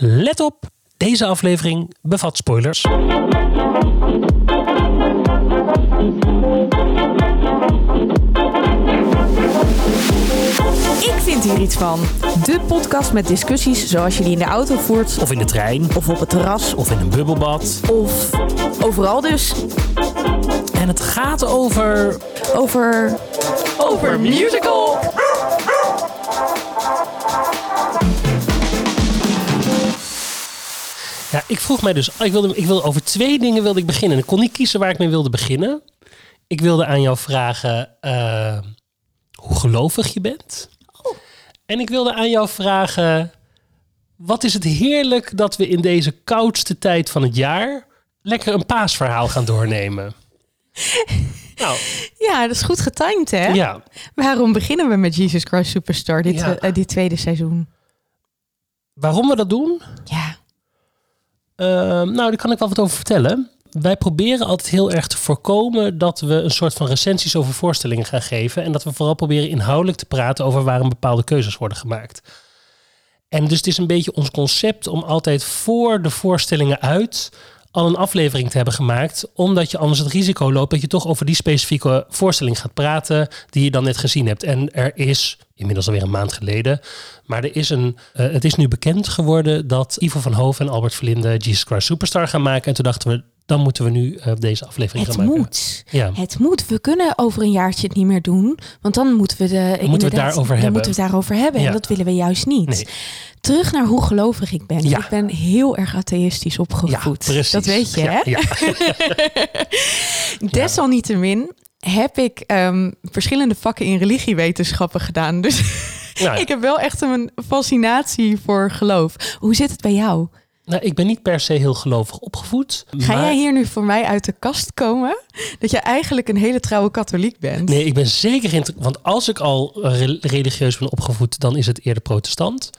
Let op, deze aflevering bevat spoilers. Ik vind hier iets van. De podcast met discussies zoals je die in de auto voert. Of in de trein, Of op het terras. of in een bubbelbad. Of overal dus. En het gaat over... Over... Over musical. Ja, ik vroeg mij dus... Ik wilde, ik wilde, over twee dingen wilde ik beginnen. Ik kon niet kiezen waar ik mee wilde beginnen. Ik wilde aan jou vragen eh, hoe gelovig je bent. En ik wilde aan jou vragen... Wat is het heerlijk dat we in deze koudste tijd van het jaar... lekker een paasverhaal gaan doornemen. nou, Ja, dat is goed getimed hè? ja. Waarom beginnen we met Jesus Christ Superstar dit, Ja. eh, dit tweede seizoen? Waarom we dat doen? Ja. Ehm, nou, daar kan ik wel wat over vertellen. Wij proberen altijd heel erg te voorkomen dat we een soort van recensies over voorstellingen gaan geven. En dat we vooral proberen inhoudelijk te praten over waarom bepaalde keuzes worden gemaakt. En dus het is een beetje ons concept om altijd voor de voorstellingen uit al een aflevering te hebben gemaakt. Omdat je anders het risico loopt dat je toch over die specifieke voorstelling gaat praten die je dan net gezien hebt. En er is, inmiddels alweer een maand geleden, maar er is een, eh, het is nu bekend geworden dat Ivo van Hoven en Albert Verlinde Jesus Christ Superstar gaan maken. En toen dachten we, dan moeten we nu eh, deze aflevering Het gaan maken. moet. Ja. Het moet. We kunnen over een jaartje het niet meer doen. Want dan moeten we, de, het inderdaad- daarover dan hebben. moeten we het daarover hebben. Ja. En dat willen we juist niet. Nee. Terug naar hoe gelovig ik ben. Ja. Ik ben heel erg atheïstisch opgevoed. Dat weet je, Ja, hè? Desalniettemin heb ik ehm, verschillende vakken in religiewetenschappen gedaan. Dus Nou, ik heb wel echt een fascinatie voor geloof. Hoe zit het bij jou? nou, ik ben niet per se heel gelovig opgevoed. Ga maar- jij hier nu voor mij uit de kast komen? Dat je eigenlijk een hele trouwe katholiek bent? Nee, ik ben zeker geen... Want als ik al re- religieus ben opgevoed, dan is het eerder protestant.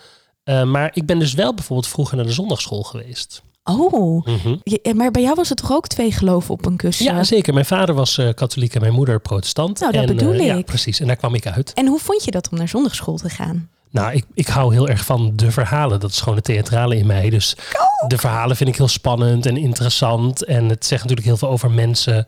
Eh, maar ik ben dus wel bijvoorbeeld vroeger naar de zondagschool geweest. Oh, Mhm. je- maar bij jou was het toch ook twee geloven op een kussen? Ja, zeker. Mijn vader was eh, katholiek en mijn moeder protestant. Nou, dat en, bedoel eh, Ja, ik. precies. En daar kwam ik uit. En hoe vond je dat om naar zondagschool te gaan? Nou, ik, ik hou heel erg van de verhalen. Dat is gewoon het theatrale in mij. Dus de verhalen vind ik heel spannend en interessant. En het zegt natuurlijk heel veel over mensen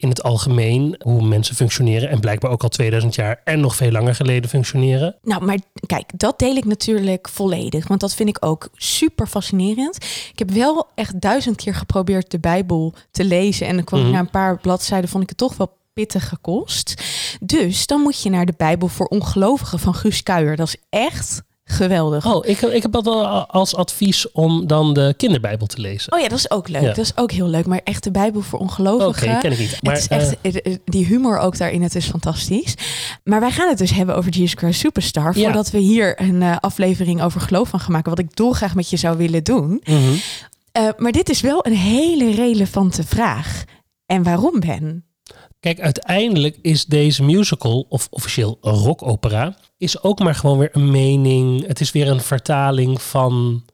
in het algemeen. Hoe mensen functioneren. En blijkbaar ook al 2000 jaar en nog veel langer geleden functioneren. Nou, maar kijk, dat deel ik natuurlijk volledig. Want dat vind ik ook super fascinerend. Ik heb wel echt duizend keer geprobeerd de Bijbel te lezen. En dan kwam ik Mhm. na een paar bladzijden, vond ik het toch wel pittig gekost. Dus dan moet je naar de Bijbel voor ongelovigen van Guus Kuijer. Dat is echt geweldig. Oh, ik, ik heb dat wel als advies om dan de kinderbijbel te lezen. Oh ja, dat is ook leuk. Ja. Dat is ook heel leuk. Maar echt de Bijbel voor Oké, ongelovigen. ken ik niet. Maar, het is echt, eh, die humor ook daarin, het is fantastisch. Maar wij gaan het dus hebben over Jesus Christ Superstar. Ja. Voordat we hier een eh, aflevering over geloof van gaan maken. Wat ik dolgraag met je zou willen doen. mhm. Eh, maar dit is wel een hele relevante vraag. En waarom, Ben? Kijk, uiteindelijk is deze musical, of officieel rockopera, is ook maar gewoon weer een mening. Het is weer een vertaling van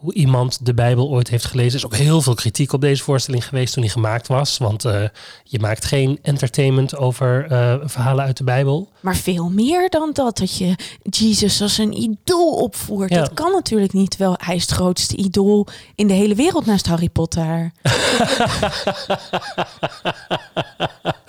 hoe iemand de Bijbel ooit heeft gelezen. Er is ook heel veel kritiek op deze voorstelling geweest toen die gemaakt was. Want eh, je maakt geen entertainment over eh, verhalen uit de Bijbel. Maar veel meer dan dat. Dat je Jesus als een idool opvoert. Ja. Dat kan natuurlijk niet. Wel, hij is het grootste idool in de hele wereld naast Harry Potter.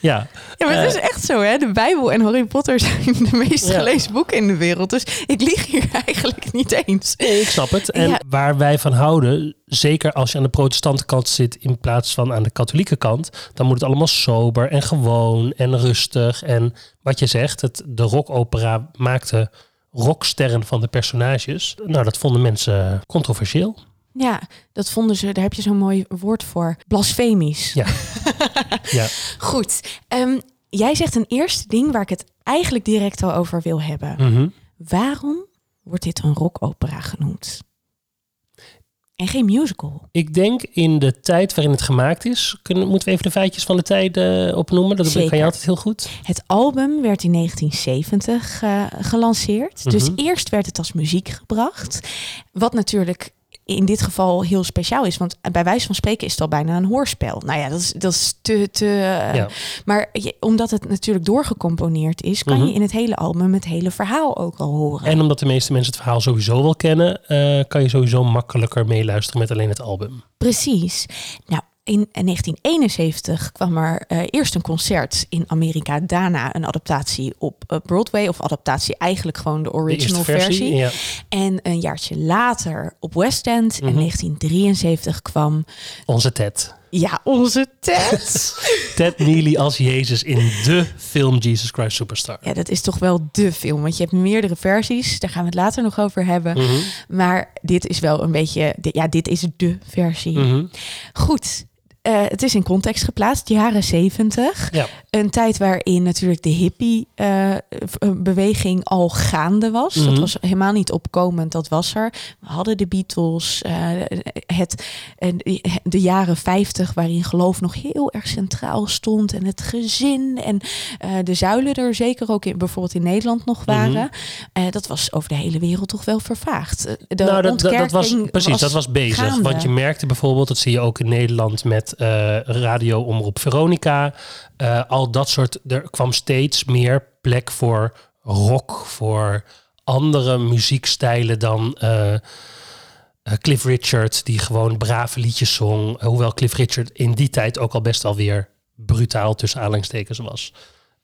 Ja, Ja, maar het is echt zo, hè? De Bijbel en Harry Potter zijn de meest Ja. gelezen boeken in de wereld. Dus ik lieg hier eigenlijk niet eens. Nee, ik snap het. En Ja. waar wij van houden, zeker als je aan de protestante kant zit in plaats van aan de katholieke kant, dan moet het allemaal sober en gewoon en rustig. En wat je zegt, het, de rockopera maakte rocksterren van de personages. Nou, dat vonden mensen controversieel. Ja, dat vonden ze, daar heb je zo'n mooi woord voor. Blasfemisch. Ja. ja. Goed. ehm, jij zegt een eerste ding waar ik het eigenlijk direct al over wil hebben. Mhm. Waarom wordt dit een rockopera genoemd? En geen musical. Ik denk in de tijd waarin het gemaakt is, kunnen, moeten we even de feitjes van de tijd eh, opnoemen. Dat kan je altijd heel goed. Het album werd in 1970 eh, gelanceerd. Dus Mhm. eerst werd het als muziek gebracht. Wat natuurlijk in dit geval heel speciaal is. Want bij wijze van spreken is het al bijna een hoorspel. Nou ja, dat is, dat is te... te Ja. Maar je- omdat het natuurlijk doorgecomponeerd is... kan Mhm. je in het hele album het hele verhaal ook al horen. En omdat de meeste mensen het verhaal sowieso wel kennen, eh, kan je sowieso makkelijker meeluisteren met alleen het album. Precies. Nou, in 1971 kwam er eh, eerst een concert in Amerika. Daarna een adaptatie op eh, Broadway. Of adaptatie eigenlijk gewoon de original versie. Ja. En een jaartje later op West End in Mhm. 1973 kwam... Onze Ted. Ja, onze Ted. Ted Neely als Jezus in de film Jesus Christ Superstar. ja, dat is toch wel de film. Want je hebt meerdere versies. Daar gaan we het later nog over hebben. Mhm. Maar dit is wel een beetje... Ja, dit is de versie. Mhm. Goed. Eh, het is in context geplaatst, jaren 70. Ja. Een tijd waarin natuurlijk de hippie-beweging al gaande was. Dat Mhm. was helemaal niet opkomend, dat was er. We hadden de Beatles, eh, het, eh, de jaren 50, waarin geloof nog heel erg centraal stond. En het gezin en eh, de zuilen er zeker ook in, bijvoorbeeld in Nederland nog waren. Eh, dat was over de hele wereld toch wel vervaagd. Eh, De nou, dat, dat, was precies, dat was bezig. gaande. Want je merkte bijvoorbeeld, dat zie je ook in Nederland met eh radio Omroep Veronica. eh, al dat soort, er kwam steeds meer plek voor rock, voor andere muziekstijlen dan eh, eh, Cliff Richard, die gewoon brave liedjes zong. Hoewel Cliff Richard in die tijd ook al best wel weer brutaal tussen aanhalingstekens was.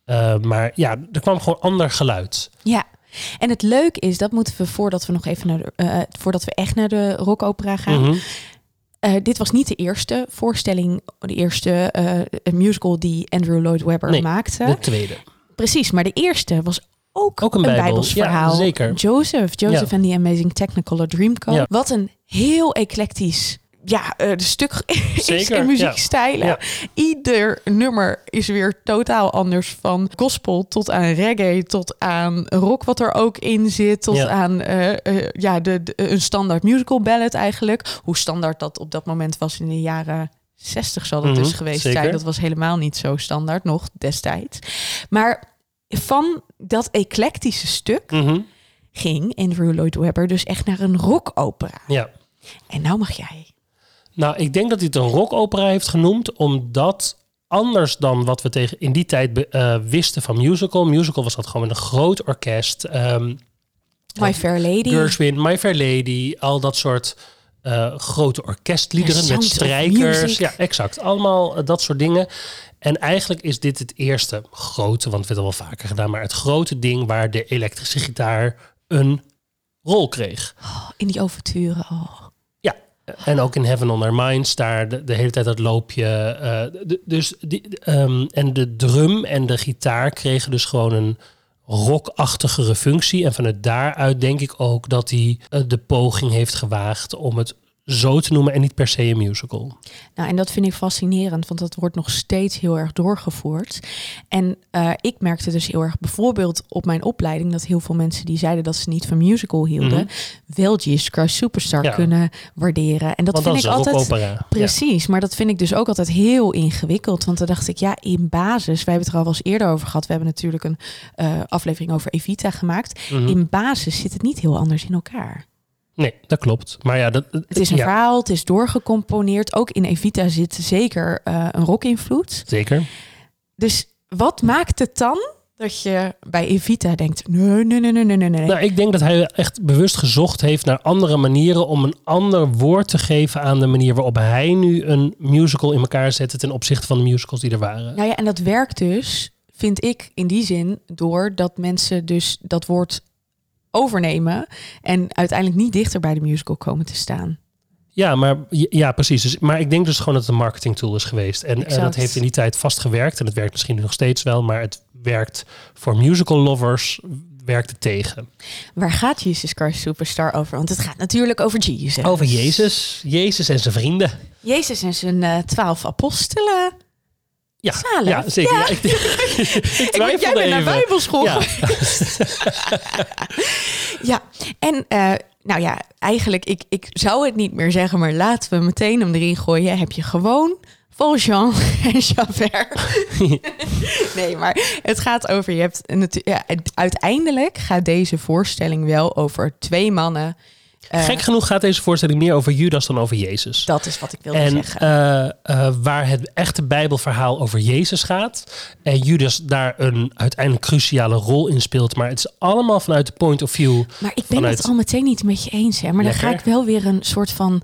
Eh, maar ja, er kwam gewoon ander geluid. Ja. En het leuke is, dat moeten we voordat we nog even naar de, eh, voordat we echt naar de rockopera gaan. Mhm. Eh, dit was niet de eerste voorstelling, de eerste eh, musical die Andrew Lloyd Webber Nee, maakte. De tweede. Precies, maar de eerste was ook, Ook een een, Bijbels, Bijbels ja, verhaal. zeker. Joseph, Joseph Ja. and the Amazing Technicolor Dreamcoat. Ja. Wat een heel eclectisch ja, eh, de stuk is Zeker, in muziekstijlen. ja. Ieder nummer is weer totaal anders. Van gospel tot aan reggae, tot aan rock wat er ook in zit. Tot Ja. aan eh, eh, ja, de, de- een standaard musical ballad eigenlijk. Hoe standaard dat op dat moment was in de jaren 60 zal dat Mhm, dus geweest zeker. zijn. Dat was helemaal niet zo standaard nog destijds. Maar van dat eclectische stuk Mhm. ging Andrew Lloyd Webber dus echt naar een rockopera. Ja. En nou mag jij. Nou, ik denk dat hij het een rockopera heeft genoemd, omdat anders dan wat we tegen in die tijd eh, wisten van musical. Musical was dat gewoon een groot orkest. ehm My Fair Lady. Gershwin, My Fair Lady, al dat soort eh, grote orkestliederen met strijkers. Ja, exact. Allemaal eh, dat soort dingen. En eigenlijk is dit het eerste grote, want het werd al wel vaker gedaan, maar het grote ding waar de elektrische gitaar een rol kreeg. Oh, in die overturen. Oh. En ook in Heaven on Our Minds, daar de, de hele tijd dat loopje. eh, dus die, ehm, en de drum en de gitaar kregen dus gewoon een rockachtigere functie. En vanuit daaruit denk ik ook dat hij eh, de poging heeft gewaagd om het zo te noemen en niet per se een musical. Nou, en dat vind ik fascinerend, want dat wordt nog steeds heel erg doorgevoerd. En eh, ik merkte dus heel erg bijvoorbeeld op mijn opleiding dat heel veel mensen die zeiden dat ze niet van musical hielden, wel Jesus Christ Superstar Mhm. Ja. kunnen waarderen. En dat Want vind dat ik altijd. Precies, maar dat vind ik dus ook altijd heel ingewikkeld. Want dan dacht ik, ja, in basis, wij hebben het er al wel eens eerder over gehad. We hebben natuurlijk een eh, aflevering over Evita gemaakt. Mhm. In basis zit het niet heel anders in elkaar. Nee, dat klopt. Maar ja, dat, Het is een ja, verhaal, het is doorgecomponeerd. Ook in Evita zit zeker eh, een rock-invloed. Zeker. Dus wat maakt het dan dat je bij Evita denkt... nee, nee, nee, nee, nee, nee, nee. Nou, ik denk dat hij echt bewust gezocht heeft naar andere manieren om een ander woord te geven aan de manier waarop hij nu een musical in elkaar zette ten opzichte van de musicals die er waren. Nou ja, en dat werkt dus, vind ik, in die zin... doordat mensen dus dat woord overnemen... en uiteindelijk niet dichter bij de musical komen te staan. Ja, maar ja, precies. Dus, maar ik denk dus gewoon dat het een marketing tool is geweest. En eh, dat heeft in die tijd vast gewerkt. En het werkt misschien nu nog steeds wel, maar het werkt voor musical lovers werkt het tegen. Waar gaat Jesus Christ Superstar over? Want het gaat natuurlijk over Jesus. Over Jezus, Jezus en zijn vrienden. Jezus en zijn eh, twaalf apostelen. Ja, Zalig. ja zeker. Ja. Ja, ik, ik Ik weet, jij twijfelde bent naar bijbelschool Ja. Ja, en eh, nou ja, eigenlijk, ik, ik zou het niet meer zeggen, maar laten we meteen hem erin gooien. Heb je gewoon Valjean en Javert. nee, maar het gaat over, je hebt ja, uiteindelijk gaat deze voorstelling wel over twee mannen Eh, Gek genoeg gaat deze voorstelling meer over Judas dan over Jezus. dat is wat ik wilde En zeggen. eh, waar het echte Bijbelverhaal over Jezus gaat. En Judas daar een uiteindelijk cruciale rol in speelt. Maar het is allemaal vanuit de point of view. Maar ik ben vanuit- het al meteen niet met je eens. Hè? Maar dan ga ik wel weer een soort van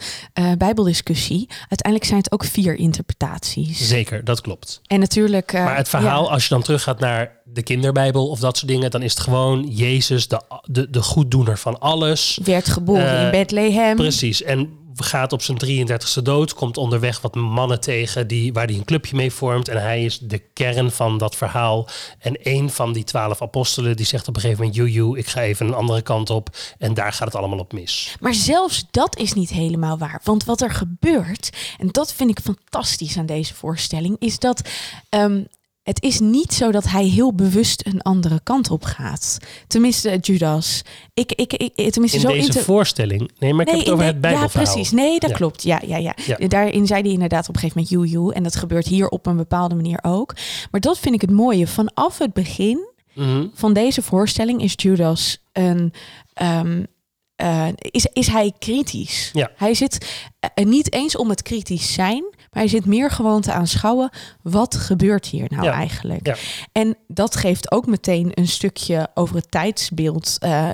bijbeldiscussie. Uiteindelijk zijn het ook vier interpretaties. Zeker, dat klopt. En natuurlijk... Maar het verhaal, ja, als je dan teruggaat naar de kinderbijbel of dat soort dingen. Dan is het gewoon Jezus, de, de, de goeddoener van alles. werd geboren eh, in Bethlehem. Precies. En gaat op zijn 33ste dood, komt onderweg wat mannen tegen die, waar hij een clubje mee vormt. En hij is de kern van dat verhaal. En een van die twaalf apostelen die zegt op een gegeven moment: Joejoe, ik ga even een andere kant op. En daar gaat het allemaal op mis. Maar zelfs dat is niet helemaal waar. Want wat er gebeurt, en dat vind ik fantastisch aan deze voorstelling, is dat ehm, het is niet zo dat hij heel bewust een andere kant op gaat. Tenminste, Judas. Ik, ik, ik, tenminste, In zo deze inter- voorstelling. Nee, maar ik heb het over de- het Bijbelverhaal. Ja, precies. Nee, dat Ja. klopt. Ja, ja, ja, Ja. Daarin zei hij inderdaad op een gegeven moment joe, joe. En dat gebeurt hier op een bepaalde manier ook. Maar dat vind ik het mooie. Vanaf het begin Mhm. van deze voorstelling is Judas een. ehm, eh, is, is hij kritisch? Ja. Hij zit eh, niet eens om het kritisch zijn, maar hij zit meer gewoon te aanschouwen. Wat gebeurt hier nou Ja. eigenlijk? Ja. En dat geeft ook meteen een stukje over het tijdsbeeld eh,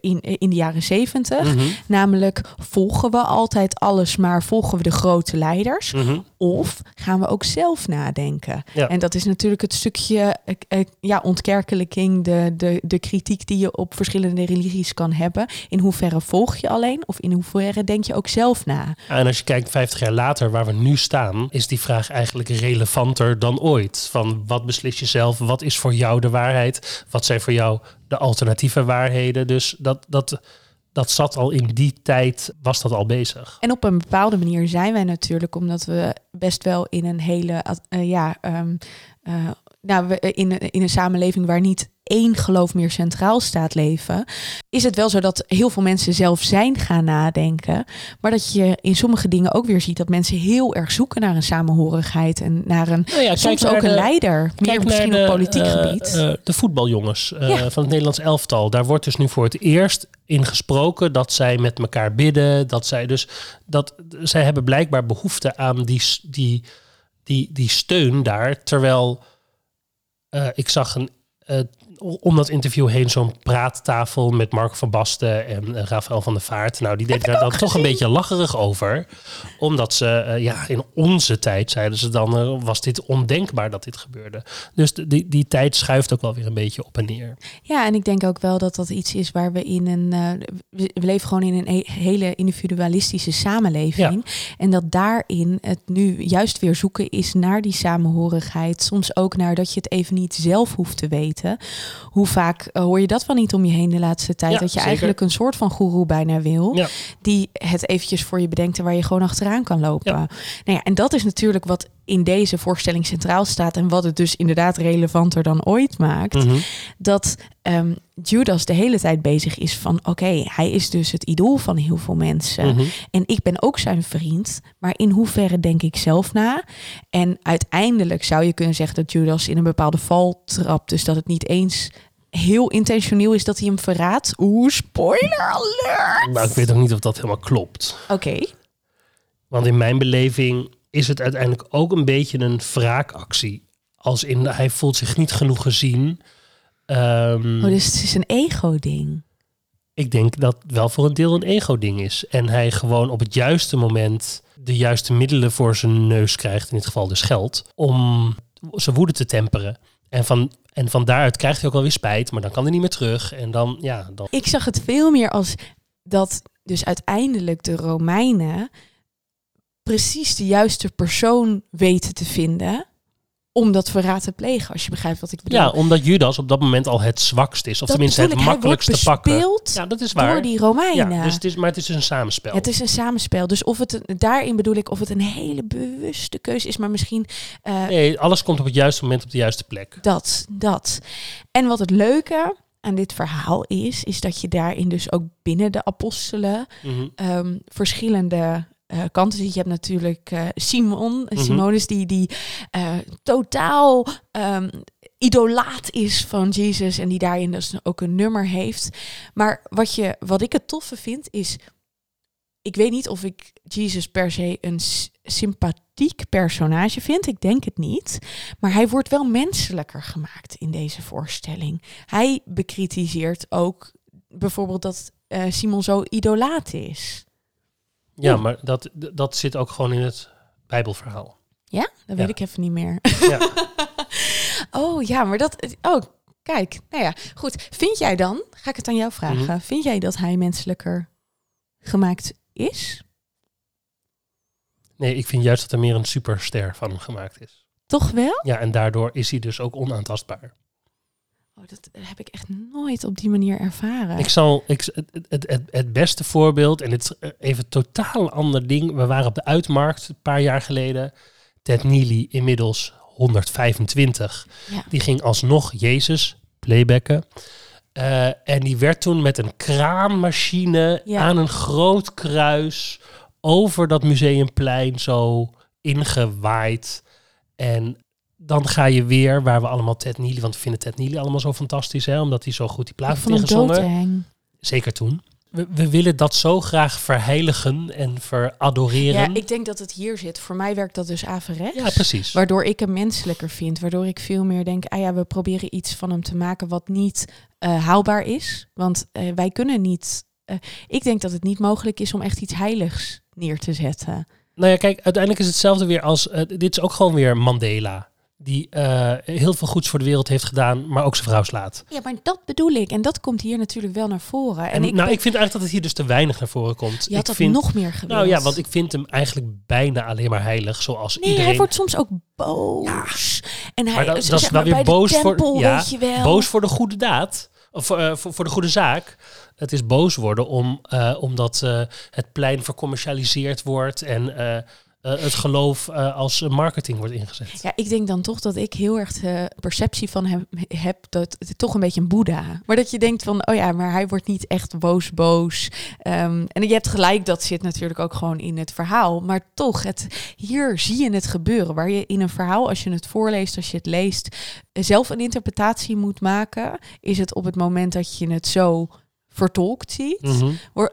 in, in de jaren zeventig. Mhm. Namelijk, volgen we altijd alles, maar volgen we de grote leiders? Mhm. Of gaan we ook zelf nadenken? Ja. En dat is natuurlijk het stukje eh, eh, ja, ontkerkelijking, de, de, de kritiek die je op verschillende religies kan hebben. In hoeverre volg je alleen of in hoeverre denk je ook zelf na? En als je kijkt 50 jaar later waar we nu staan, is die vraag eigenlijk relevanter dan ooit. Van wat beslis je zelf? Wat is voor jou de waarheid? Wat zijn voor jou de alternatieve waarheden? Dus dat, dat, dat zat al in die tijd, was dat al bezig. En op een bepaalde manier zijn wij natuurlijk, omdat we best wel in een hele, eh, ja, ehm, eh, nou, we, in, een- in een samenleving waar niet één geloof meer centraal staat leven, is het wel zo dat heel veel mensen zelf zijn gaan nadenken, maar dat je in sommige dingen ook weer ziet dat mensen heel erg zoeken naar een samenhorigheid en naar een Nou ja, soms ook een de- leider, meer Kijk misschien naar op de, politiek eh, gebied. eh, de voetbaljongens eh, Ja. van het Nederlands elftal. Daar wordt dus nu voor het eerst in gesproken dat zij met elkaar bidden. Dat zij dus dat zij hebben blijkbaar behoefte aan die, die, die, die steun daar. Terwijl eh, ik zag een. eh, om dat interview heen zo'n praattafel met Mark van Basten en eh, Rafael van der Vaart. Nou, die deden daar dan toch een beetje lacherig over. Omdat ze, eh, ja, in onze tijd zeiden ze dan, eh, was dit ondenkbaar dat dit gebeurde. Dus die, die tijd schuift ook wel weer een beetje op en neer. Ja, en ik denk ook wel dat dat iets is waar we in een. we, we leven gewoon in een e- hele individualistische samenleving. En dat daarin het nu juist weer zoeken is naar die samenhorigheid. Soms ook naar dat je het even niet zelf hoeft te weten. Hoe vaak eh, hoor je dat wel niet om je heen de laatste tijd? Ja, dat je zeker. eigenlijk een soort van goeroe bijna wil. Ja. Die het eventjes voor je bedenkt en waar je gewoon achteraan kan lopen. Nou ja, en dat is natuurlijk wat in deze voorstelling centraal staat. En wat het dus inderdaad relevanter dan ooit maakt Mhm. dat ehm, Judas de hele tijd bezig is van... oké, hij is dus het idool van heel veel mensen. Mhm. En ik ben ook zijn vriend. Maar in hoeverre denk ik zelf na? En uiteindelijk zou je kunnen zeggen dat Judas in een bepaalde val trapt. Dus dat het niet eens heel intentioneel is dat hij hem verraadt. Oeh, spoiler alert! Maar ik weet ook niet of dat helemaal klopt. Oké, Want in mijn beleving is het uiteindelijk ook een beetje een wraakactie. Als in, hij voelt zich niet genoeg gezien. Ehm, oh, dus het is een ego-ding. Ik denk dat wel voor een deel een ego-ding is. En hij gewoon op het juiste moment de juiste middelen voor zijn neus krijgt, in dit geval dus geld, om zijn woede te temperen. En van, en van daaruit krijgt hij ook wel weer spijt, maar dan kan hij niet meer terug. En dan, ja, dan... Ik zag het veel meer als dat dus uiteindelijk de Romeinen precies de juiste persoon weten te vinden om dat verraad te plegen, als je begrijpt wat ik bedoel. Ja, omdat Judas op dat moment al het zwakst is. Of Dat tenminste het makkelijkst te pakken. Ja, dat is waar. door die Romeinen. ja, dus het is, maar het is een samenspel. Het is een samenspel. Dus of het een- daarin bedoel ik of het een hele bewuste keuze is, maar misschien eh, Nee, alles komt op het juiste moment op de juiste plek. dat, dat. En wat het leuke aan dit verhaal is, is dat je daarin dus ook binnen de apostelen Mhm. ehm, verschillende eh, kanten ziet. Je hebt natuurlijk eh, Simon, Mhm. Simonus, die, die eh, totaal ehm, idolaat is van Jezus en die daarin dus ook een nummer heeft. Maar wat, je, wat ik het toffe vind, is ik weet niet of ik Jesus per se een sympathiek personage vind. Ik denk het niet. Maar hij wordt wel menselijker gemaakt in deze voorstelling. Hij bekritiseert ook bijvoorbeeld dat Simon zo idolaat is. Ja, maar dat, dat zit ook gewoon in het Bijbelverhaal. Ja, dat weet ik even niet meer. Ja. Oh ja, maar dat. Oh, kijk. Nou ja, goed. Vind jij dan, ga ik het aan jou vragen, Mhm. vind jij dat hij menselijker gemaakt is? Nee, ik vind juist dat er meer een superster van hem gemaakt is. Toch wel? Ja, en daardoor is hij dus ook onaantastbaar. Oh, dat heb ik echt nooit op die manier ervaren. Ik zal ik, het, het, het, het beste voorbeeld, en is eh, even totaal ander ding. We waren op de uitmarkt een paar jaar geleden. Ted Neely, inmiddels 125, Ja. die ging alsnog Jezus playbacken. Eh, en die werd toen met een kraanmachine Ja. aan een groot kruis over dat museumplein zo ingewaaid. En dan ga je weer, waar we allemaal Ted Neely, want we vinden Ted Neely allemaal zo fantastisch, hè, omdat hij zo goed die plaat heeft ingezongen. Zeker toen. We, we willen dat zo graag verheiligen en veradoreren. Ja, ik denk dat het hier zit. Voor mij werkt dat dus averechts. Ja, precies. Waardoor ik hem menselijker vind. Waardoor ik veel meer denk, ah ja, we proberen iets van hem te maken wat niet eh, haalbaar is. Want eh, wij kunnen niet. eh, ik denk dat het niet mogelijk is om echt iets heiligs neer te zetten. Nou ja, kijk, uiteindelijk is hetzelfde weer als... dit is ook gewoon weer Mandela. Die eh, heel veel goeds voor de wereld heeft gedaan, maar ook zijn vrouw slaat. Ja, maar dat bedoel ik. En dat komt hier natuurlijk wel naar voren. En, En, ik, nou, ben- ik vind eigenlijk dat het hier dus te weinig naar voren komt. je had ik dat vind, nog meer gewild. Nou ja, want ik vind hem eigenlijk bijna alleen maar heilig, zoals Nee, iedereen. hij wordt soms ook boos. En hij Maar dat- is wel weer boos voor- ja, weet je wel. boos voor de goede daad. Of eh, voor, voor de goede zaak. Het is boos worden om, eh, omdat het plein vercommercialiseerd wordt en het geloof eh, als marketing wordt ingezet. Ja, ik denk dan toch dat ik heel erg de perceptie van hem heb dat het toch een beetje een boeddha. Maar dat je denkt van, oh ja, maar hij wordt niet echt boos boos. Ehm, en je hebt gelijk, dat zit natuurlijk ook gewoon in het verhaal. Maar toch, het, hier zie je het gebeuren. Waar je in een verhaal, als je het voorleest, als je het leest, eh, zelf een interpretatie moet maken. Is het op het moment dat je het zo vertolkt ziet. Wor-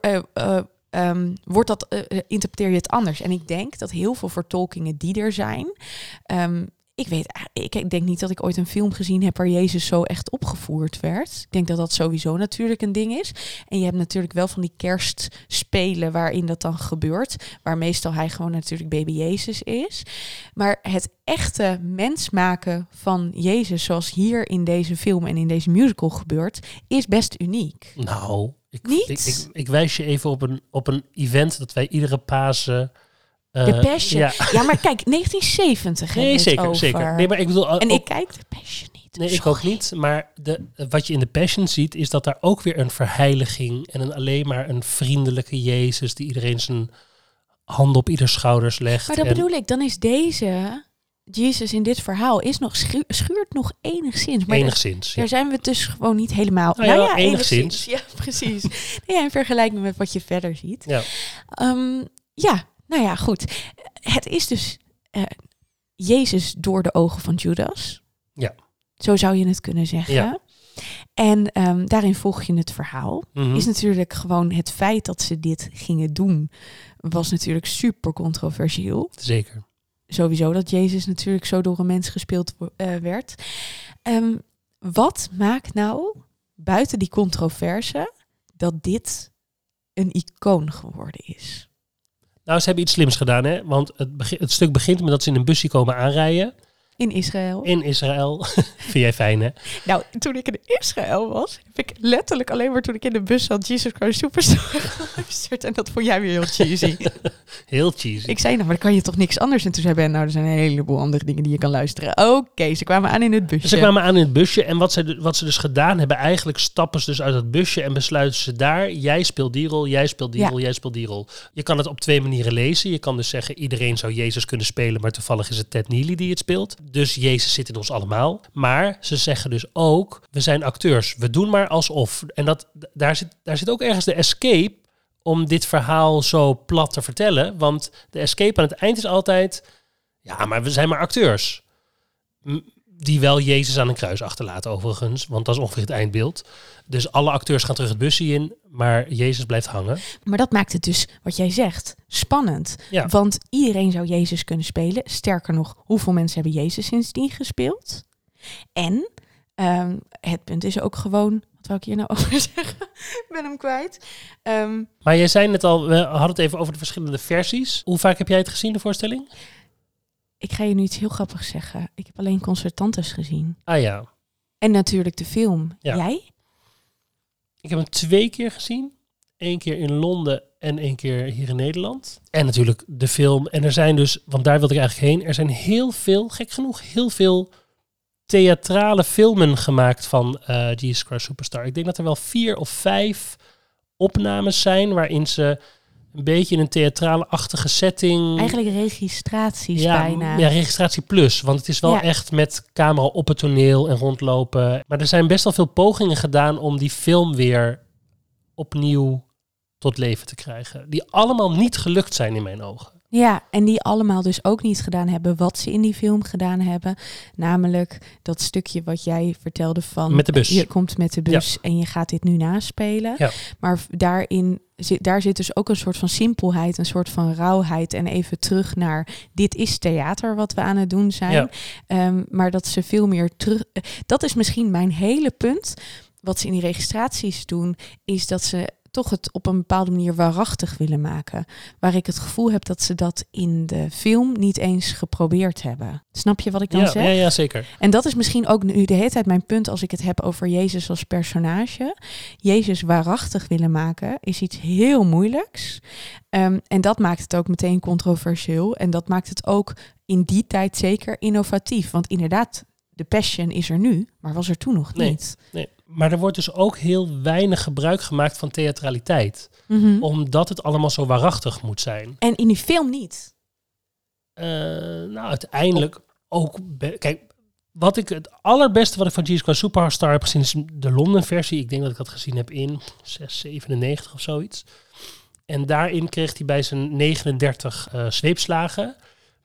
eh, eh, ehm, wordt dat, eh, eh, interpreteer je het anders. En ik denk dat heel veel vertolkingen die er zijn. ehm, ik weet, ik, ik denk niet dat ik ooit een film gezien heb waar Jezus zo echt opgevoerd werd. Ik denk dat dat sowieso natuurlijk een ding is. En je hebt natuurlijk wel van die kerstspelen waarin dat dan gebeurt. Waar meestal hij gewoon natuurlijk baby Jezus is. Maar het echte mens maken van Jezus, zoals hier in deze film en in deze musical gebeurt, is best uniek. Nou, ik, Niet? Ik, ik, ik wijs je even op een, op een event dat wij iedere Pasen... eh, De Passion. Ja, Ja, maar kijk, 1970 hebben nee, zeker, over. zeker. Nee, maar ik bedoel... En ook- ik kijk de Passion niet. Nee, ik ook niet. Maar de, wat je in de Passion ziet, is dat daar ook weer een verheiliging en een, alleen maar een vriendelijke Jezus die iedereen zijn handen op ieders schouders legt. Maar dat en- bedoel ik, dan is deze Jezus in dit verhaal is nog schu- schuurt nog enigszins. Maar enigszins. Ja. daar zijn we dus gewoon niet helemaal. Nou ja, enigszins. Ja, precies. nee, ja, in vergelijking met wat je verder ziet. Ja. Ehm, ja, nou ja, goed. Het is dus eh, Jezus door de ogen van Judas. Ja. Zo zou je het kunnen zeggen. Ja. En ehm, daarin volg je het verhaal. Mhm. Is natuurlijk gewoon het feit dat ze dit gingen doen, was natuurlijk super controversieel. Zeker. Sowieso dat Jezus natuurlijk zo door een mens gespeeld eh, werd. Ehm, wat maakt nou buiten die controverse dat dit een icoon geworden is? Nou, ze hebben iets slims gedaan, hè? Want het, het stuk begint met dat ze in een busje komen aanrijden In Israël. in Israël. Vind jij fijn, hè? Nou, toen ik in Israël was, heb ik letterlijk alleen maar toen ik in de bus zat Jesus Christ Superstar geluisterd. En dat vond jij weer heel cheesy. Heel cheesy. ik zei, nou, maar dan kan je toch niks anders? En toen zei Ben, nou, er zijn een heleboel andere dingen die je kan luisteren. Oké, ze kwamen aan in het busje. Ze kwamen aan in het busje en wat ze, wat ze dus gedaan hebben, eigenlijk stappen ze dus uit het busje en besluiten ze daar, jij speelt die rol, jij speelt die Ja. rol, jij speelt die rol. Je kan het op twee manieren lezen. Je kan dus zeggen, iedereen zou Jezus kunnen spelen, maar toevallig is het Ted Neely die het speelt. Dus Jezus zit in ons allemaal. Maar ze zeggen dus ook, we zijn acteurs, we doen maar alsof. En dat, daar, zit, daar zit ook ergens de escape om dit verhaal zo plat te vertellen. Want de escape aan het eind is altijd, ja, maar we zijn maar acteurs. Die wel Jezus aan een kruis achterlaten overigens, want dat is ongeveer het eindbeeld. Dus alle acteurs gaan terug het busje in, maar Jezus blijft hangen. Maar dat maakt het dus, wat jij zegt, spannend. Ja. Want iedereen zou Jezus kunnen spelen. Sterker nog, hoeveel mensen hebben Jezus sindsdien gespeeld? En ehm, het punt is ook gewoon, wat wil ik hier nou over zeggen? ik ben hem kwijt. Ehm, Maar jij zei net al, we hadden het even over de verschillende versies. Hoe vaak heb jij het gezien, de voorstelling? ik ga je nu iets heel grappigs zeggen. Ik heb alleen Concertantes gezien. Ah ja, En natuurlijk de film. Ja. Jij? Ik heb hem twee keer gezien. Eén keer in Londen en één keer hier in Nederland. En natuurlijk de film. En er zijn dus, want daar wilde ik eigenlijk heen. Er zijn heel veel, gek genoeg, heel veel theatrale filmen gemaakt van eh Jesus Christ Superstar. Ik denk dat er wel vier of vijf opnames zijn waarin ze een beetje in een theatrale-achtige setting... Eigenlijk registraties ja, bijna. Ja, registratie plus. Want het is wel Ja. echt met camera op het toneel en rondlopen. Maar er zijn best wel veel pogingen gedaan om die film weer opnieuw tot leven te krijgen. Die allemaal niet gelukt zijn in mijn ogen. Ja, en die allemaal dus ook niet gedaan hebben wat ze in die film gedaan hebben. Namelijk dat stukje wat jij vertelde van... Met de bus. Je komt met de bus en je gaat dit nu naspelen. Ja. Maar daarin zit, daar zit dus ook een soort van simpelheid, een soort van rauwheid. En even terug naar dit is theater wat we aan het doen zijn. Ja. Ehm, maar dat ze veel meer terug... eh, Dat is misschien mijn hele punt. Wat ze in die registraties doen, is dat ze toch het op een bepaalde manier waarachtig willen maken. Waar ik het gevoel heb dat ze dat in de film niet eens geprobeerd hebben. Snap je wat ik dan Ja, zeg? ja, ja, zeker. En dat is misschien ook nu de hele tijd mijn punt als ik het heb over Jezus als personage. Jezus waarachtig willen maken is iets heel moeilijks. Ehm, en dat maakt het ook meteen controversieel. En dat maakt het ook in die tijd zeker innovatief. Want inderdaad, de passion is er nu, maar was er toen nog Nee. niet. Nee. Maar er wordt dus ook heel weinig gebruik gemaakt van theatraliteit. Mhm. Omdat het allemaal zo waarachtig moet zijn. En in die film niet. Eh, nou, uiteindelijk ook... Kijk, wat ik het allerbeste wat ik van Jesus Christ Superstar heb gezien... is de Londen versie. Ik denk dat ik dat gezien heb in 697 of zoiets. En daarin kreeg hij bij zijn 39 eh, zweepslagen...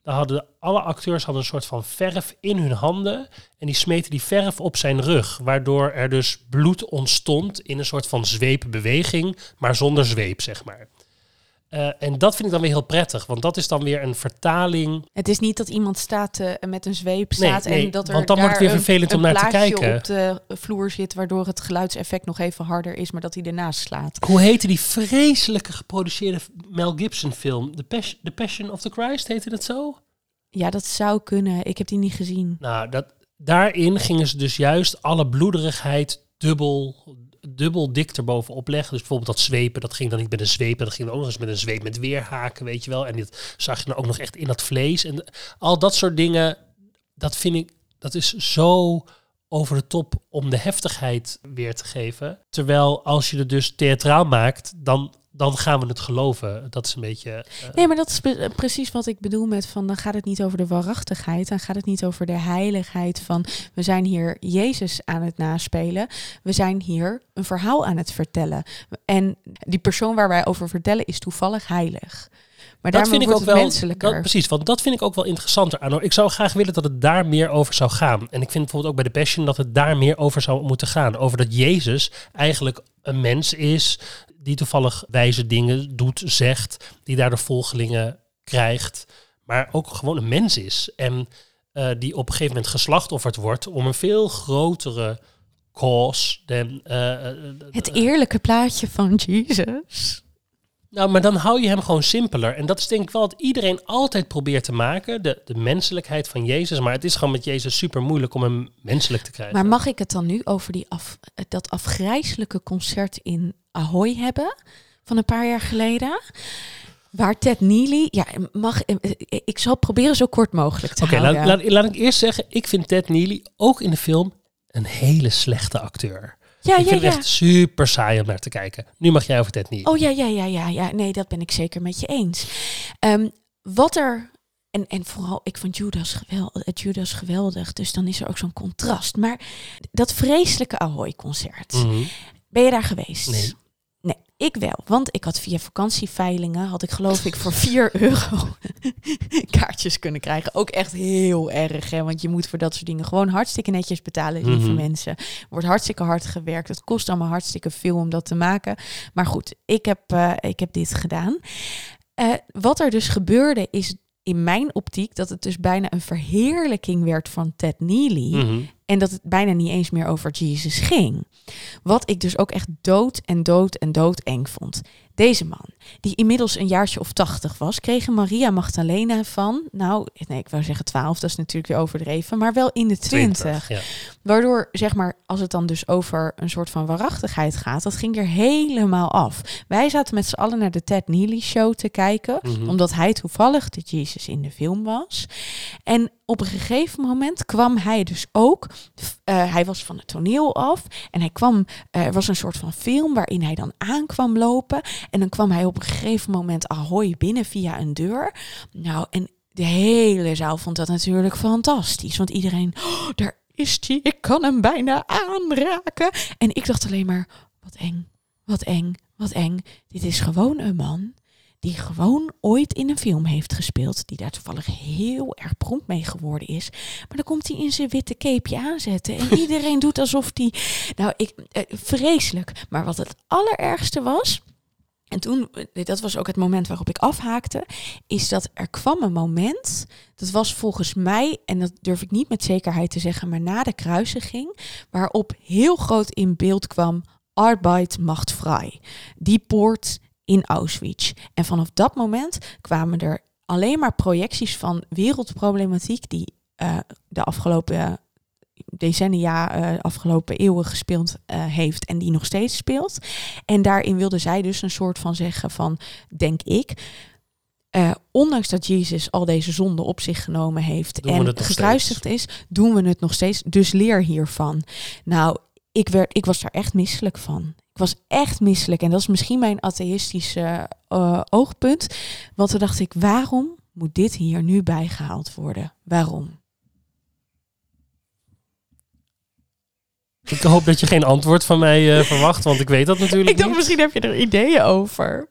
Daar hadden alle acteurs hadden een soort van verf in hun handen. En die smeten die verf op zijn rug. Waardoor er dus bloed ontstond in een soort van zweepbeweging. Maar zonder zweep, zeg maar. Eh, en dat vind ik dan weer heel prettig. Want dat is dan weer een vertaling. Het is niet dat iemand staat eh, met een zweep staat nee, en dat er want dan wordt het weer een- vervelend een om naar te kijken. op de vloer zit waardoor het geluidseffect nog even harder is, maar dat hij ernaast slaat. Hoe heette die vreselijke geproduceerde Mel Gibson film? The, Pas- the Passion of the Christ, heette het zo? Ja, dat zou kunnen. Ik heb die niet gezien. Nou, dat, daarin gingen ze dus juist alle bloederigheid dubbel, dubbel dik erbovenop leggen. Dus bijvoorbeeld dat zwepen, dat ging dan niet met een zweep, dat ging dan ook nog eens met een zweep met weerhaken, weet je wel. En dit zag je dan ook nog echt in dat vlees. En al dat soort dingen, dat vind ik, dat is zo over de top om de heftigheid weer te geven. Terwijl als je het dus theatraal maakt, dan, dan gaan we het geloven. Dat is een beetje... eh, Nee, maar dat is pre- precies wat ik bedoel met van dan gaat het niet over de waarachtigheid, dan gaat het niet over de heiligheid van we zijn hier Jezus aan het naspelen, we zijn hier een verhaal aan het vertellen. En die persoon waar wij over vertellen is toevallig heilig. Maar dat vind ik ook wel menselijker. Dat, precies, want dat vind ik ook wel interessanter aan. Ik zou graag willen dat het daar meer over zou gaan. En ik vind bijvoorbeeld ook bij de Passion dat het daar meer over zou moeten gaan. Over dat Jezus eigenlijk een mens is die toevallig wijze dingen doet, zegt, die daardoor volgelingen krijgt, maar ook gewoon een mens is en eh, die op een gegeven moment geslachtofferd wordt om een veel grotere cause dan. eh, eh, Het eerlijke plaatje van Jezus. Nou, maar dan hou je hem gewoon simpeler. En dat is denk ik wel wat iedereen altijd probeert te maken. De, de menselijkheid van Jezus. Maar het is gewoon met Jezus super moeilijk om hem menselijk te krijgen. Maar mag ik het dan nu over die af, dat afgrijzelijke concert in Ahoy hebben van een paar jaar geleden? Waar Ted Neely, ja, mag, ik zal proberen zo kort mogelijk te Oké, houden. laat, laat, laat ik eerst zeggen. Ik vind Ted Neely ook in de film een hele slechte acteur. Ja, ik ja, vind ja. het echt super saai om naar te kijken. Nu mag jij over Ted Neely. Oh ja, ja, ja, ja, ja. Nee, dat ben ik zeker met je eens. Ehm, wat er. En, en vooral, ik vond Judas, gewel, eh, Judas geweldig. Dus dan is er ook zo'n contrast. Maar dat vreselijke Ahoy-concert. Mhm. Ben je daar geweest? Nee. Nee, ik wel. Want ik had via vakantieveilingen, had ik geloof ik voor 4 euro kaartjes kunnen krijgen. Ook echt heel erg, hè? want je moet voor dat soort dingen gewoon hartstikke netjes betalen, lieve Mhm. mensen. Er wordt hartstikke hard gewerkt. Het kost allemaal hartstikke veel om dat te maken. Maar goed, ik heb, eh, ik heb dit gedaan. Eh, wat er dus gebeurde is in mijn optiek dat het dus bijna een verheerlijking werd van Ted Neely. Mhm. Dat het bijna niet eens meer over Jezus ging. Wat ik dus ook echt dood en dood en dood eng vond. Deze man, die inmiddels een jaartje of tachtig was, kreeg Maria Magdalena van, nou, nee, ik wou zeggen twaalf, dat is natuurlijk weer overdreven, maar wel in de twintig. Ja. Waardoor, zeg maar, als het dan dus over een soort van waarachtigheid gaat, dat ging er helemaal af. Wij zaten met z'n allen naar de Ted Neely show te kijken, Mhm. omdat hij toevallig de Jezus in de film was. En op een gegeven moment kwam hij dus ook, eh, hij was van het toneel af en hij kwam, er was een soort van film waarin hij dan aankwam lopen. En dan kwam hij op een gegeven moment ahoy binnen via een deur. Nou, en de hele zaal vond dat natuurlijk fantastisch. Want iedereen, oh, daar is hij, ik kan hem bijna aanraken. En ik dacht alleen maar, wat eng, wat eng, wat eng. Dit is gewoon een man die gewoon ooit in een film heeft gespeeld, die daar toevallig heel erg prompt mee geworden is. Maar dan komt hij in zijn witte capeje aanzetten en iedereen doet alsof die, nou, ik, eh, vreselijk. Maar wat het allerergste was, en toen, eh, dat was ook het moment waarop ik afhaakte, is dat er kwam een moment, dat was volgens mij, en dat durf ik niet met zekerheid te zeggen, maar na de kruisiging, waarop heel groot in beeld kwam, Arbeit macht vrij. Die poort in Auschwitz. En vanaf dat moment kwamen er alleen maar projecties van wereldproblematiek die eh, de afgelopen decennia, eh, afgelopen eeuwen gespeeld eh, heeft en die nog steeds speelt. En daarin wilde zij dus een soort van zeggen van, denk ik, eh, ondanks dat Jezus al deze zonden op zich genomen heeft Doen en gekruisigd is, doen we het nog steeds. Dus leer hiervan. Nou, ik, werd, ik was daar echt misselijk van. Ik was echt misselijk. En dat is misschien mijn atheïstische eh, oogpunt. Want toen dacht ik, waarom moet dit hier nu bijgehaald worden? Waarom? Ik hoop dat je geen antwoord van mij eh, verwacht, want ik weet dat natuurlijk Ik dacht, niet. misschien heb je er ideeën over.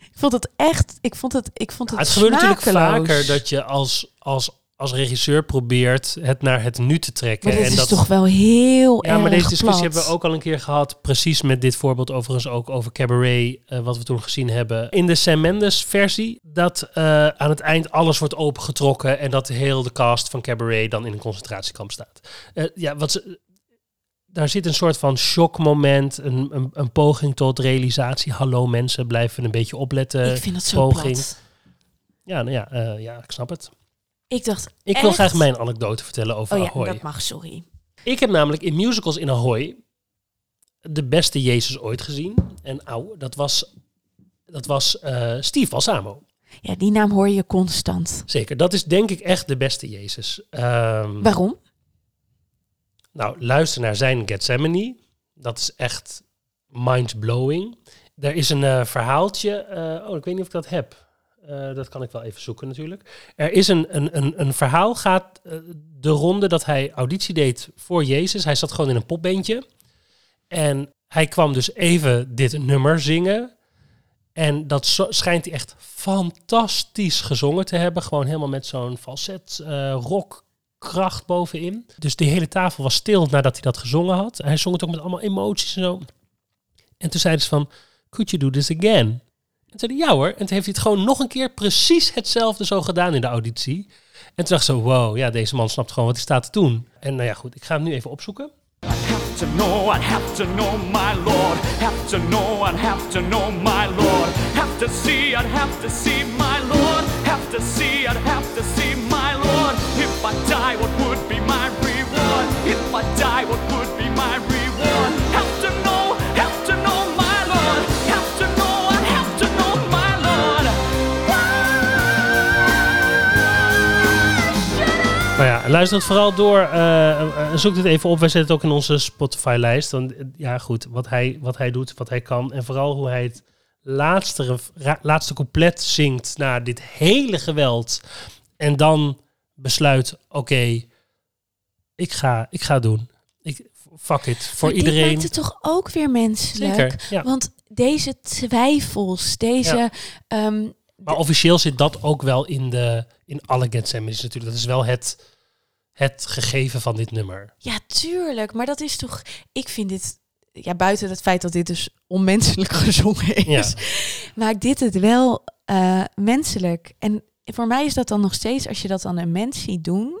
Ik vond het echt, ik vond het, ik vond het, het gebeurt natuurlijk vaker dat je als, als, als regisseur probeert het naar het nu te trekken. Maar dit en is dat, toch wel heel ja, erg maar deze discussie plat. hebben we ook al een keer gehad. Precies met dit voorbeeld overigens ook over Cabaret, eh, wat we toen gezien hebben. In de Sam Mendes versie, dat eh, aan het eind alles wordt opengetrokken en dat heel de cast van Cabaret dan in een concentratiekamp staat. Ja, wat ze, daar zit een soort van shockmoment, een, een, een poging tot realisatie. Hallo mensen, blijven een beetje opletten. ik vind het zo poging. plat. Ja, nou ja, eh, ja, ik snap het. Ik dacht, Ik wil graag mijn anekdote vertellen over Oh ja, Ahoy. dat mag, sorry. Ik heb namelijk in musicals in Ahoy de beste Jezus ooit gezien. En auw, dat was, dat was eh, Steve Balsamo. Ja, die naam hoor je constant. Zeker, dat is denk ik echt de beste Jezus. Ehm, Waarom? Nou, luister naar zijn Gethsemane. Dat is echt mind-blowing. Er is een eh, verhaaltje. eh, oh, ik weet niet of ik dat heb. Eh, dat kan ik wel even zoeken natuurlijk. Er is een, een, een, een verhaal, gaat de ronde dat hij auditie deed voor Jezus. Hij zat gewoon in een popbandje. En hij kwam dus even dit nummer zingen. En dat schijnt hij echt fantastisch gezongen te hebben. Gewoon helemaal met zo'n falset rock kracht bovenin. Dus de hele tafel was stil nadat hij dat gezongen had. Hij zong het ook met allemaal emoties en zo. En toen zeiden ze van, could you do this again? En toen zei hij, ja hoor. En toen heeft hij het gewoon nog een keer precies hetzelfde zo gedaan in de auditie. En toen dacht ze, wow, ja, deze man snapt gewoon wat hij staat te doen. En nou ja, goed, ik ga hem nu even opzoeken. have to know, I'd have to know my Lord. Have to know, I'd have to know my Lord. Have to see, I'd have to see my Lord. Have to see, I'd have to see my Lord. If I die, what would be my reward? If I die, what would be my reward? Have to know, have to know my Lord. Have to know, I'd have to know my Lord. Nou ja, luister het vooral door. eh, zoek het even op. Wij zetten het ook in onze Spotify-lijst. Want eh, ja, goed, wat hij, wat hij doet, wat hij kan. En vooral hoe hij het laatste, laatste couplet zingt na dit hele geweld. En dan besluit, oké, ik, ga, ik ga doen. Ik, fuck it, voor Maar iedereen. Dit maakt het toch ook weer menselijk? Zeker, ja. Want deze twijfels, deze... Ja. ehm, Maar officieel zit dat ook wel in, de, in alle Get Sandwiches natuurlijk. Dat is wel het, het gegeven van dit nummer. Ja, tuurlijk. Maar dat is toch. Ik vind dit. Ja, buiten het feit dat dit dus onmenselijk gezongen is, maakt dit het wel eh, menselijk. En voor mij is dat dan nog steeds, als je dat dan een mens ziet doen,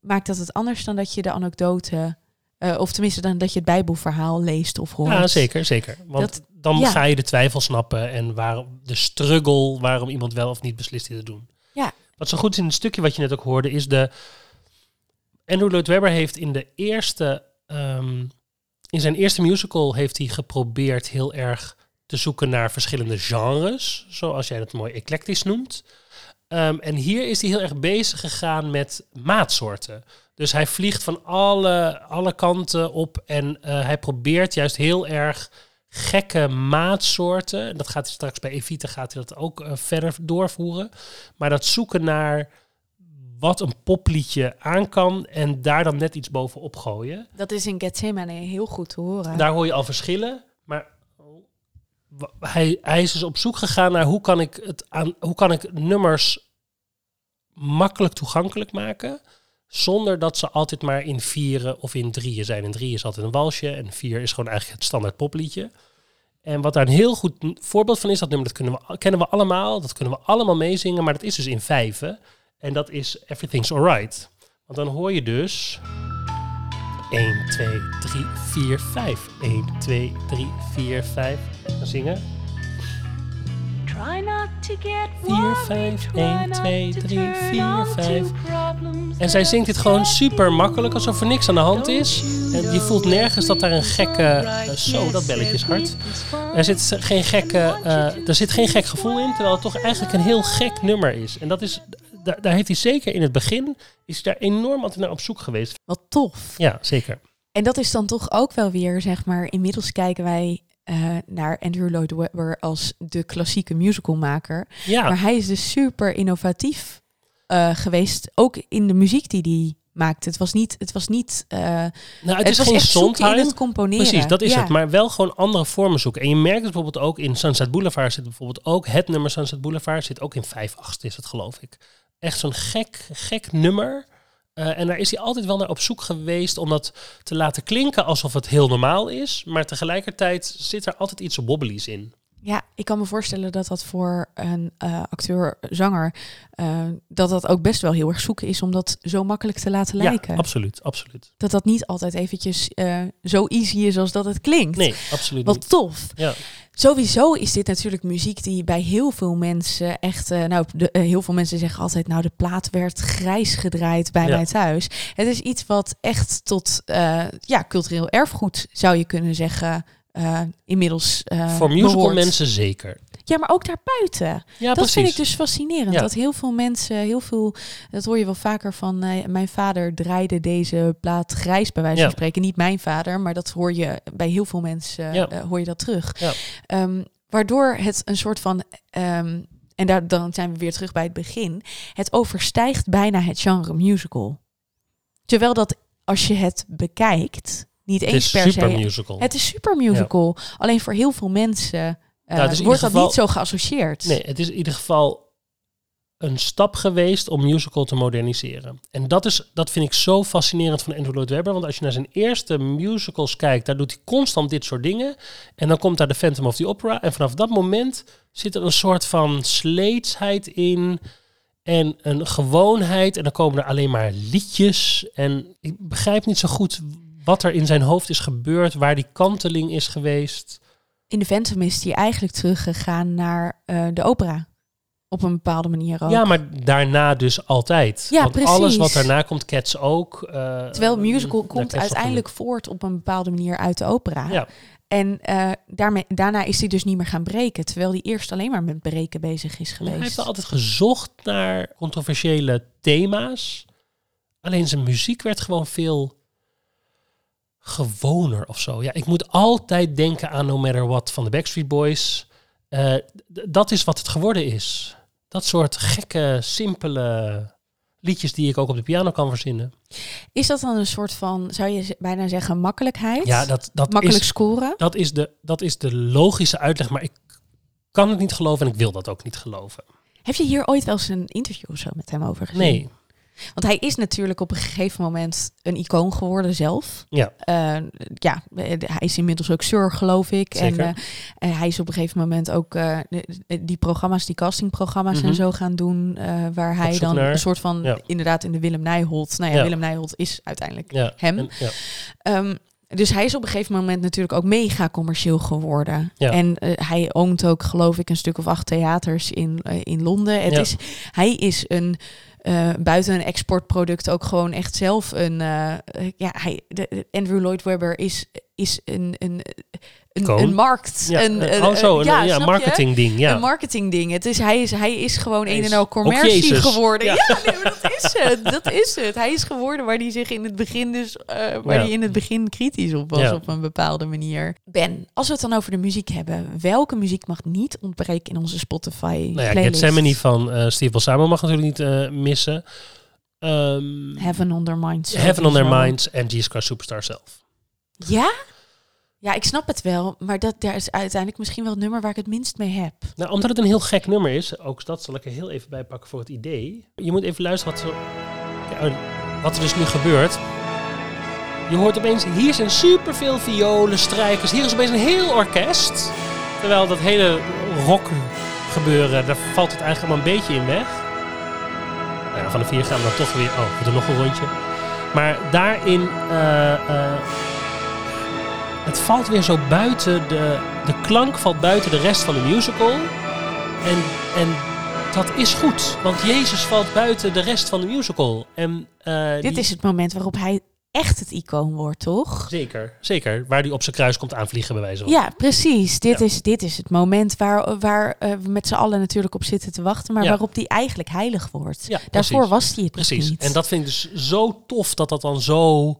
maakt dat het anders dan dat je de anekdote, eh, of tenminste dan dat je het Bijbelverhaal leest of hoort. Ja, zeker, zeker. Want Dat- dan ja. ga je de twijfel snappen en waarom, de struggle waarom iemand wel of niet beslist dit te doen. Ja. Wat zo goed is in het stukje wat je net ook hoorde, is de... Andrew Lloyd Webber heeft in de eerste... ehm, in zijn eerste musical heeft hij geprobeerd heel erg te zoeken naar verschillende genres. Zoals jij het mooi eclectisch noemt. Ehm, en hier is hij heel erg bezig gegaan met maatsoorten. Dus hij vliegt van alle, alle kanten op en eh, hij probeert juist heel erg gekke maatsoorten. En dat gaat hij straks bij Evita gaat hij dat ook eh, verder doorvoeren. Maar dat zoeken naar wat een popliedje aan kan en daar dan net iets bovenop gooien. Dat is in Gethsemane heel goed te horen. Daar hoor je al verschillen, maar hij, hij is dus op zoek gegaan naar hoe kan ik het aan, hoe kan ik nummers makkelijk toegankelijk maken, zonder dat ze altijd maar in vieren of in drieën zijn. En drie is altijd een walsje en vier is gewoon eigenlijk het standaard popliedje. En wat daar een heel goed voorbeeld van is, dat nummer dat kunnen we, kennen we allemaal, dat kunnen we allemaal meezingen, maar dat is dus in vijven. En dat is Everything's Alright. Want dan hoor je dus 1, 2, 3, 4, 5. 1, 2, 3, 4, 5. Dan zingen. Try not to get 4, 5, 1, 2, 3, 4, 5. En zij zingt dit gewoon super makkelijk, alsof er niks aan de hand is. En je voelt nergens dat daar een gekke... eh, zo, dat belletje is hard. Er zit geen, gekke, eh, er zit geen gek gevoel in, terwijl het toch eigenlijk een heel gek nummer is. En dat is, da- daar heeft hij zeker in het begin, is hij daar enorm altijd naar op zoek geweest. Wat tof. Ja, zeker. En dat is dan toch ook wel weer, zeg maar, inmiddels kijken wij eh, naar Andrew Lloyd Webber als de klassieke musicalmaker. Ja, Maar hij is dus super innovatief eh, geweest, ook in de muziek die hij maakte. Het was niet, het was niet, eh, nou, het, het, is was geen in het componeren. Precies, dat is Ja. het. Maar wel gewoon andere vormen zoeken. En je merkt het bijvoorbeeld ook in Sunset Boulevard zit bijvoorbeeld ook het nummer Sunset Boulevard zit ook in 5 8 is het geloof ik. Echt zo'n gek, gek nummer. Eh, en daar is hij altijd wel naar op zoek geweest om dat te laten klinken alsof het heel normaal is. Maar tegelijkertijd zit er altijd iets wobbelies in. Ja, ik kan me voorstellen dat dat voor een eh, acteur-zanger, eh, dat dat ook best wel heel erg zoeken is om dat zo makkelijk te laten lijken. Ja, absoluut, absoluut. dat dat niet altijd eventjes eh, zo easy is als dat het klinkt. Nee, absoluut Wat niet. tof. Ja. Sowieso is dit natuurlijk muziek die bij heel veel mensen echt... nou, de, heel veel mensen zeggen altijd... nou, de plaat werd grijs gedraaid bij Ja. mij thuis. Het is iets wat echt tot ja, cultureel erfgoed, zou je kunnen zeggen... eh, inmiddels eh Voor musical behoort. mensen zeker. Ja, maar ook daarbuiten. Ja, dat precies. vind ik dus fascinerend. Ja. Dat heel veel mensen, heel veel, dat hoor je wel vaker van. eh, mijn vader draaide deze plaat grijs, bij wijze van Ja. spreken. Niet mijn vader, maar dat hoor je bij heel veel mensen. Ja. hoor je dat terug. Ja. Ehm, waardoor het een soort van. ehm, en daar, dan zijn we weer terug bij het begin. Het overstijgt bijna het genre musical. Terwijl dat als je het bekijkt, niet Het eens is per super se. musical. Het is super musical. Alleen voor heel veel mensen eh, Nou, wordt dat geval- niet zo geassocieerd. Nee, het is in ieder geval een stap geweest om musical te moderniseren. En dat, is, dat vind ik zo fascinerend van Andrew Lloyd Webber. Want als je naar zijn eerste musicals kijkt, daar doet hij constant dit soort dingen. En dan komt daar de Phantom of the Opera. En vanaf dat moment zit er een soort van sleetsheid in. En een gewoonheid. En dan komen er alleen maar liedjes. En ik begrijp niet zo goed wat er in zijn hoofd is gebeurd. Waar die kanteling is geweest. In de Phantom is hij eigenlijk teruggegaan naar eh, de opera. Op een bepaalde manier ook. Ja, maar daarna dus altijd. Ja, Want precies. alles wat daarna komt, Cats ook. eh, Terwijl musical komt uiteindelijk voort op een bepaalde manier uit de opera. Ja, En eh, daarmee, daarna is hij dus niet meer gaan breken. Terwijl hij eerst alleen maar met breken bezig is hij geweest. heeft wel altijd gezocht naar controversiële thema's. Alleen zijn muziek werd gewoon veel gewoner of zo. Ja, ik moet altijd denken aan No Matter What van de Backstreet Boys. Eh, dat is wat het geworden is. Dat soort gekke, simpele liedjes die ik ook op de piano kan verzinnen. Is dat dan een soort van, zou je bijna zeggen, makkelijkheid? Ja, dat, dat, Makkelijk is, scoren? dat, is de, dat is de logische uitleg, maar ik kan het niet geloven en ik wil dat ook niet geloven. Heb je hier ooit wel eens een interview of zo met hem over gezien? Nee, Want hij is natuurlijk op een gegeven moment een icoon geworden zelf. ja, Eh, ja, eh, hij is inmiddels ook Sir, geloof ik. Zeker. En eh, hij is op een gegeven moment ook die programma's, die castingprogramma's Mhm. en zo gaan doen. waar hij dan naar- een soort van, ja. inderdaad in de Willem Nijholt. Nou ja, Ja. Willem Nijholt is uiteindelijk ja. hem. En-. Ehm, dus hij is op een gegeven moment natuurlijk ook mega commercieel geworden. Ja. En hij oont ook, geloof ik, een stuk of acht theaters in, in Londen. Het Ja. is, hij is een eh, buiten een exportproduct ook gewoon echt zelf een. eh, ja, hij, Andrew Lloyd Webber is, is een, een, een, een markt. Ja, een, een- oh zo, een ja, ja, snap je? marketing ding, ja. Een marketing ding. Het is, hij, is, hij is gewoon Hij een en al commercie geworden. Ja. Ja, nee, maar dat is het. Dat is het. Hij is geworden waar hij zich in het begin dus, eh, waar Ja. hij in het begin kritisch op was Ja. op een bepaalde manier. Ben, als we het dan over de muziek hebben, welke muziek mag niet ontbreken in onze Spotify Nou ja? Gethsemane van eh Steve Balsamo mag natuurlijk niet eh, missen. Ehm, Heaven on Their Minds. Heaven on Their. Minds en Jesus Christ Superstar zelf. Ja? Ja, ik snap het wel, maar dat daar is uiteindelijk misschien wel het nummer waar ik het minst mee heb. Nou, omdat het een heel gek nummer is, ook dat zal ik er heel even bij pakken voor het idee. Je moet even luisteren wat, ja, wat er dus nu gebeurt. Je hoort opeens, hier zijn superveel violen, strijkers. Hier is opeens een heel orkest. Terwijl dat hele rock gebeuren, daar valt het eigenlijk allemaal een beetje in weg. Nou van de vier gaan we dan toch weer, oh, we doen nog een rondje. Maar daarin, eh, eh, het valt weer zo buiten, de, de klank valt buiten de rest van de musical. En, en dat is goed, want Jezus valt buiten de rest van de musical. En, eh, Dit die- is het moment waarop hij echt het icoon wordt, toch? Zeker, zeker. Waar die op zijn kruis komt aanvliegen, bij wijze van. Ja, precies. Dit, Ja. Is, dit is het moment waar, waar eh, we met z'n allen natuurlijk op zitten te wachten, maar Ja. waarop die eigenlijk heilig wordt. Ja, Daarvoor was hij het Precies. niet. En dat vind ik dus zo tof dat dat dan zo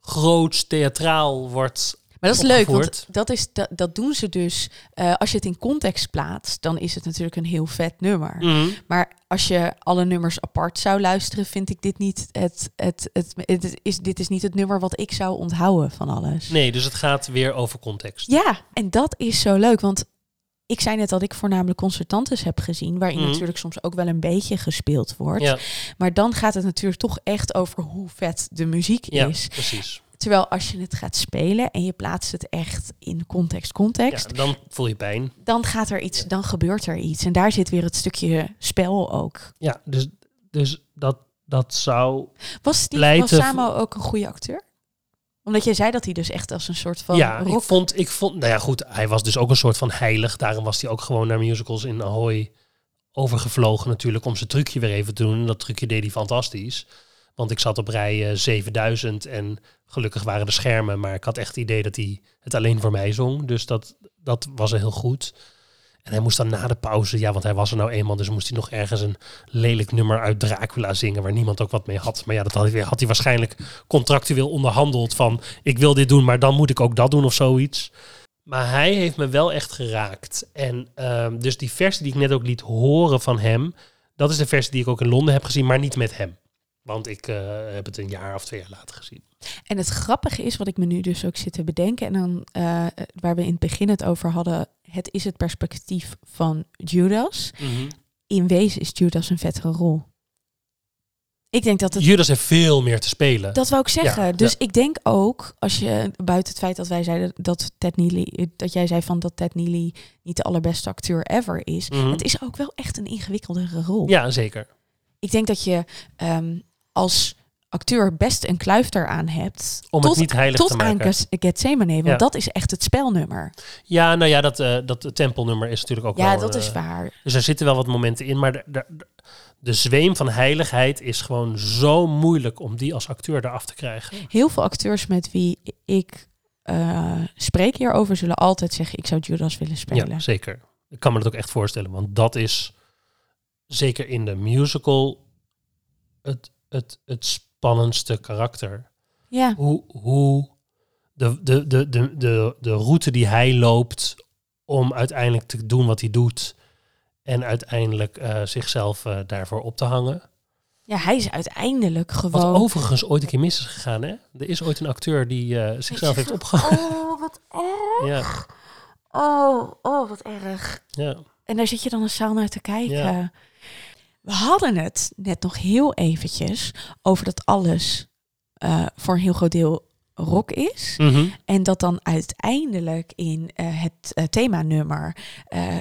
groots, theatraal wordt. Maar dat is leuk, want dat, is, dat, dat doen ze dus. eh, als je het in context plaatst, dan is het natuurlijk een heel vet nummer. Mhm. Maar als je alle nummers apart zou luisteren, vind ik dit niet het, het, het, het is, dit is niet het nummer wat ik zou onthouden van alles. Nee, dus het gaat weer over context. Ja, en dat is zo leuk, want ik zei net dat ik voornamelijk concertantes heb gezien, waarin Mhm. natuurlijk soms ook wel een beetje gespeeld wordt. Ja, Maar dan gaat het natuurlijk toch echt over hoe vet de muziek ja is. precies. Terwijl als je het gaat spelen en je plaatst het echt in context, Ja, context, dan voel je pijn. dan gaat er iets, dan gebeurt er iets. En daar zit weer het stukje spel ook. Ja, dus, dus dat, dat zou... Was Steve Pleiten Balsamo ook een goede acteur? Omdat jij zei dat hij dus echt als een soort van ja, rock... ik vond, ik vond... Nou ja, goed, hij was dus ook een soort van heilig. Daarom was hij ook gewoon naar musicals in Ahoy overgevlogen natuurlijk... om zijn trucje weer even te doen. En dat trucje deed hij fantastisch. Want ik zat op rij eh, 7000 en gelukkig waren de schermen. Maar ik had echt het idee dat hij het alleen voor mij zong. Dus dat, dat was heel goed. En hij moest dan na de pauze, ja, want hij was er nou eenmaal, dus moest hij nog ergens een lelijk nummer uit Dracula zingen, waar niemand ook wat mee had. Maar ja, dat had hij, had hij waarschijnlijk contractueel onderhandeld van, ik wil dit doen, maar dan moet ik ook dat doen of zoiets. Maar hij heeft me wel echt geraakt. En ehm, dus die versie die ik net ook liet horen van hem, dat is de versie die ik ook in Londen heb gezien, maar niet met hem. Want ik eh, heb het een jaar of twee jaar later gezien. En het grappige is, wat ik me nu dus ook zit te bedenken, en dan eh, waar we in het begin het over hadden, het is het perspectief van Judas. In wezen is Judas een vettere rol. Ik denk dat het Judas heeft veel meer te spelen. Dat wou ik zeggen. Ja, dus ja. ik denk ook, als je buiten het feit dat wij zeiden dat Ted Neely, dat jij zei van dat Ted Neely niet de allerbeste acteur ever is, Mhm. het is ook wel echt een ingewikkeldere rol. Ja, zeker. Ik denk dat je ehm, als acteur best een kluif eraan hebt. Om tot, het niet heilig tot te aan maken. Ges- Gethsemane, want Ja. dat is echt het spelnummer. Ja, nou ja, dat, eh dat tempelnummer is natuurlijk ook Ja, wel... dat eh, is waar. Dus er zitten wel wat momenten in, maar de, de, de- de zweem van heiligheid is gewoon zo moeilijk om die als acteur eraf te krijgen. Heel veel acteurs met wie ik eh, spreek hierover zullen altijd zeggen, ik zou Judas willen spelen. Ja, zeker. Ik kan me dat ook echt voorstellen, want dat is zeker in de musical het, het, het spannendste karakter. ja. Hoe, hoe de, de, de, de, de, de route die hij loopt om uiteindelijk te doen wat hij doet en uiteindelijk eh, zichzelf eh, daarvoor op te hangen. Ja, hij is uiteindelijk Wat gewoon... overigens ooit een keer mis is gegaan, hè? Er is ooit een acteur die eh, zichzelf heeft opgehouden. Oh, wat erg. Ja, Oh, oh, wat erg. ja. En daar zit je dan een zaal naar te kijken. Ja. We hadden het net nog heel eventjes over dat alles eh, voor een heel groot deel rock is. Mhm. En dat dan uiteindelijk in eh, het eh, themanummer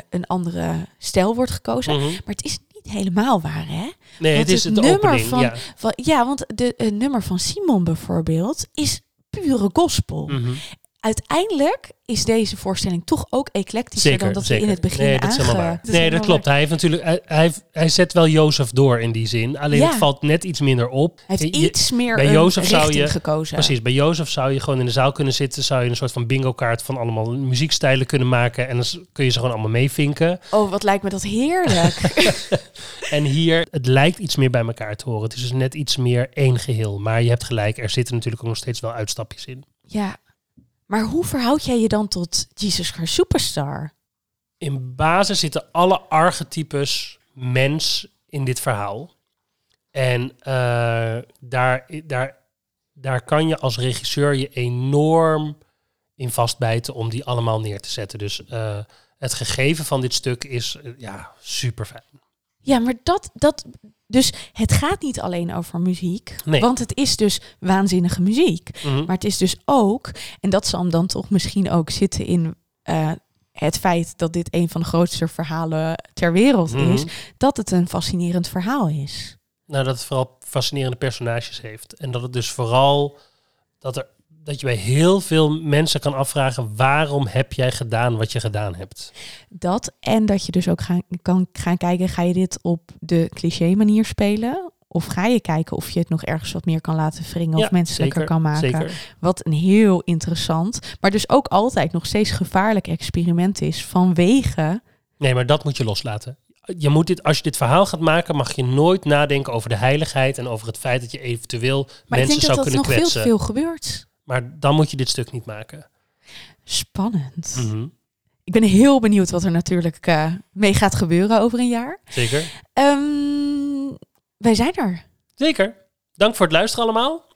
een andere stijl wordt gekozen. Mhm. Maar het is niet helemaal waar, hè? Nee, Want het is het het nummer opening. van- ja. Van, ja, want de, het nummer van Simon bijvoorbeeld is pure gospel. Mhm. Uiteindelijk is deze voorstelling toch ook eclectischer Zeker, dan dat zeker. we in het begin nee, dat is aange- helemaal waar. dat is Nee, dat klopt. Hij heeft natuurlijk, hij, hij, hij zet wel Jozef door in die zin. Alleen Ja. het valt net iets minder op. Hij heeft Je- iets meer bij Jozef zou je- gekozen. Precies, bij Jozef zou je gewoon in de zaal kunnen zitten, zou je een soort van bingo kaart van allemaal muziekstijlen kunnen maken en dan kun je ze gewoon allemaal meevinken. Oh, wat lijkt me dat heerlijk. En hier, het lijkt iets meer bij elkaar te horen. Het is dus net iets meer één geheel. Maar je hebt gelijk, er zitten natuurlijk ook nog steeds wel uitstapjes in. ja. Maar hoe verhoud jij je dan tot Jesus Christ Superstar? In basis zitten alle archetypes mens in dit verhaal. En eh, daar, daar, daar kan je als regisseur je enorm in vastbijten om die allemaal neer te zetten. Dus eh, het gegeven van dit stuk is eh, ja, super fijn. Ja, maar dat, dat. Dus het gaat niet alleen over muziek. Nee. Want het is dus waanzinnige muziek. Mhm. Maar het is dus ook, en dat zal hem dan toch misschien ook zitten in eh, het feit dat dit een van de grootste verhalen ter wereld Mhm. is, dat het een fascinerend verhaal is. Nou, dat het vooral fascinerende personages heeft. En dat het dus vooral dat, er, dat je bij heel veel mensen kan afvragen: waarom heb jij gedaan wat je gedaan hebt? Dat en dat je dus ook gaan, kan gaan kijken, ga je dit op de cliché manier spelen? Of ga je kijken of je het nog ergens wat meer kan laten wringen Ja, of menselijker zeker, kan maken? Zeker. Wat een heel interessant, maar dus ook altijd nog steeds gevaarlijk experiment is vanwege Nee, maar dat moet je loslaten. Je moet dit, als je dit verhaal gaat maken, mag je nooit nadenken over de heiligheid en over het feit dat je eventueel Maar mensen ik denk dat zou dat kunnen nog veel kwetsen. veel gebeurt. Maar dan moet je dit stuk niet maken. Spannend. Mhm. Ik ben heel benieuwd wat er natuurlijk eh, mee gaat gebeuren over een jaar. Zeker. Ehm, wij zijn er. Zeker. Dank voor het luisteren allemaal.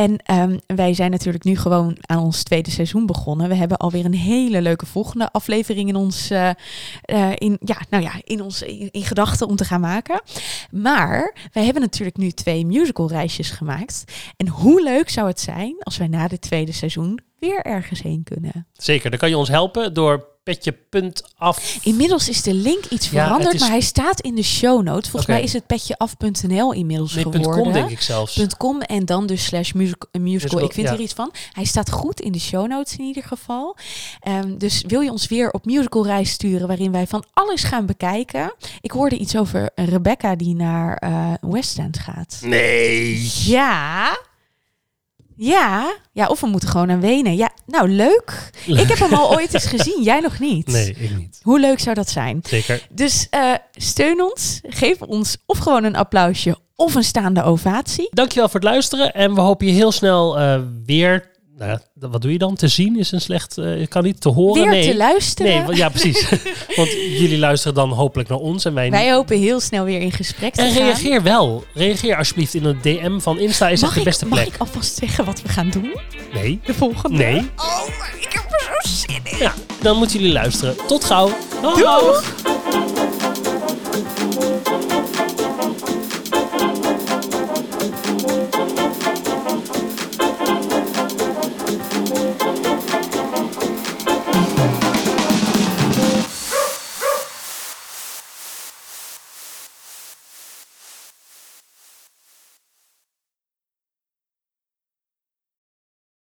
En ehm, wij zijn natuurlijk nu gewoon aan ons tweede seizoen begonnen. We hebben alweer een hele leuke volgende aflevering in ons, eh, eh, in, ja, nou ja, in, ons, in, in gedachten om te gaan maken. Maar wij hebben natuurlijk nu twee musical reisjes gemaakt. En hoe leuk zou het zijn als wij na dit tweede seizoen weer ergens heen kunnen? Zeker. Dan kan je ons helpen door petje.af. Inmiddels is de link iets Ja, veranderd, is- maar hij staat in de show notes. Volgens mij is het petjeaf.nl inmiddels Nee, geworden. .com denk ik zelfs. .com en dan dus slash eh, musical. Musical, Ik vind ja. hier iets van. Hij staat goed in de show notes in ieder geval. Ehm, dus wil je ons weer op musical reis sturen waarin wij van alles gaan bekijken. Ik hoorde iets over Rebecca die naar eh West End gaat. Nee. Ja. Ja. Ja, of we moeten gewoon naar Wenen. Ja, nou leuk. Ik heb hem al ooit eens gezien. Jij nog niet. Nee, ik niet. Hoe leuk zou dat zijn? Zeker. Dus eh, steun ons. Geef ons of gewoon een applausje of een staande ovatie. Dankjewel voor het luisteren. En we hopen je heel snel eh, weer... Nou, ja, wat doe je dan? Te zien is een slecht... eh kan niet te horen. Weer nee. te luisteren. Nee, ja, precies. Want jullie luisteren dan hopelijk naar ons en wij niet. Wij hopen heel snel weer in gesprek te En gaan. reageer wel. Reageer alsjeblieft in een DM van Insta is echt mag de ik, beste mag plek. ik alvast zeggen wat we gaan doen? Nee. De volgende? Nee. Oh, maar ik heb er zo zin in. Ja, dan moeten jullie luisteren. Tot gauw. Dag. Doeg!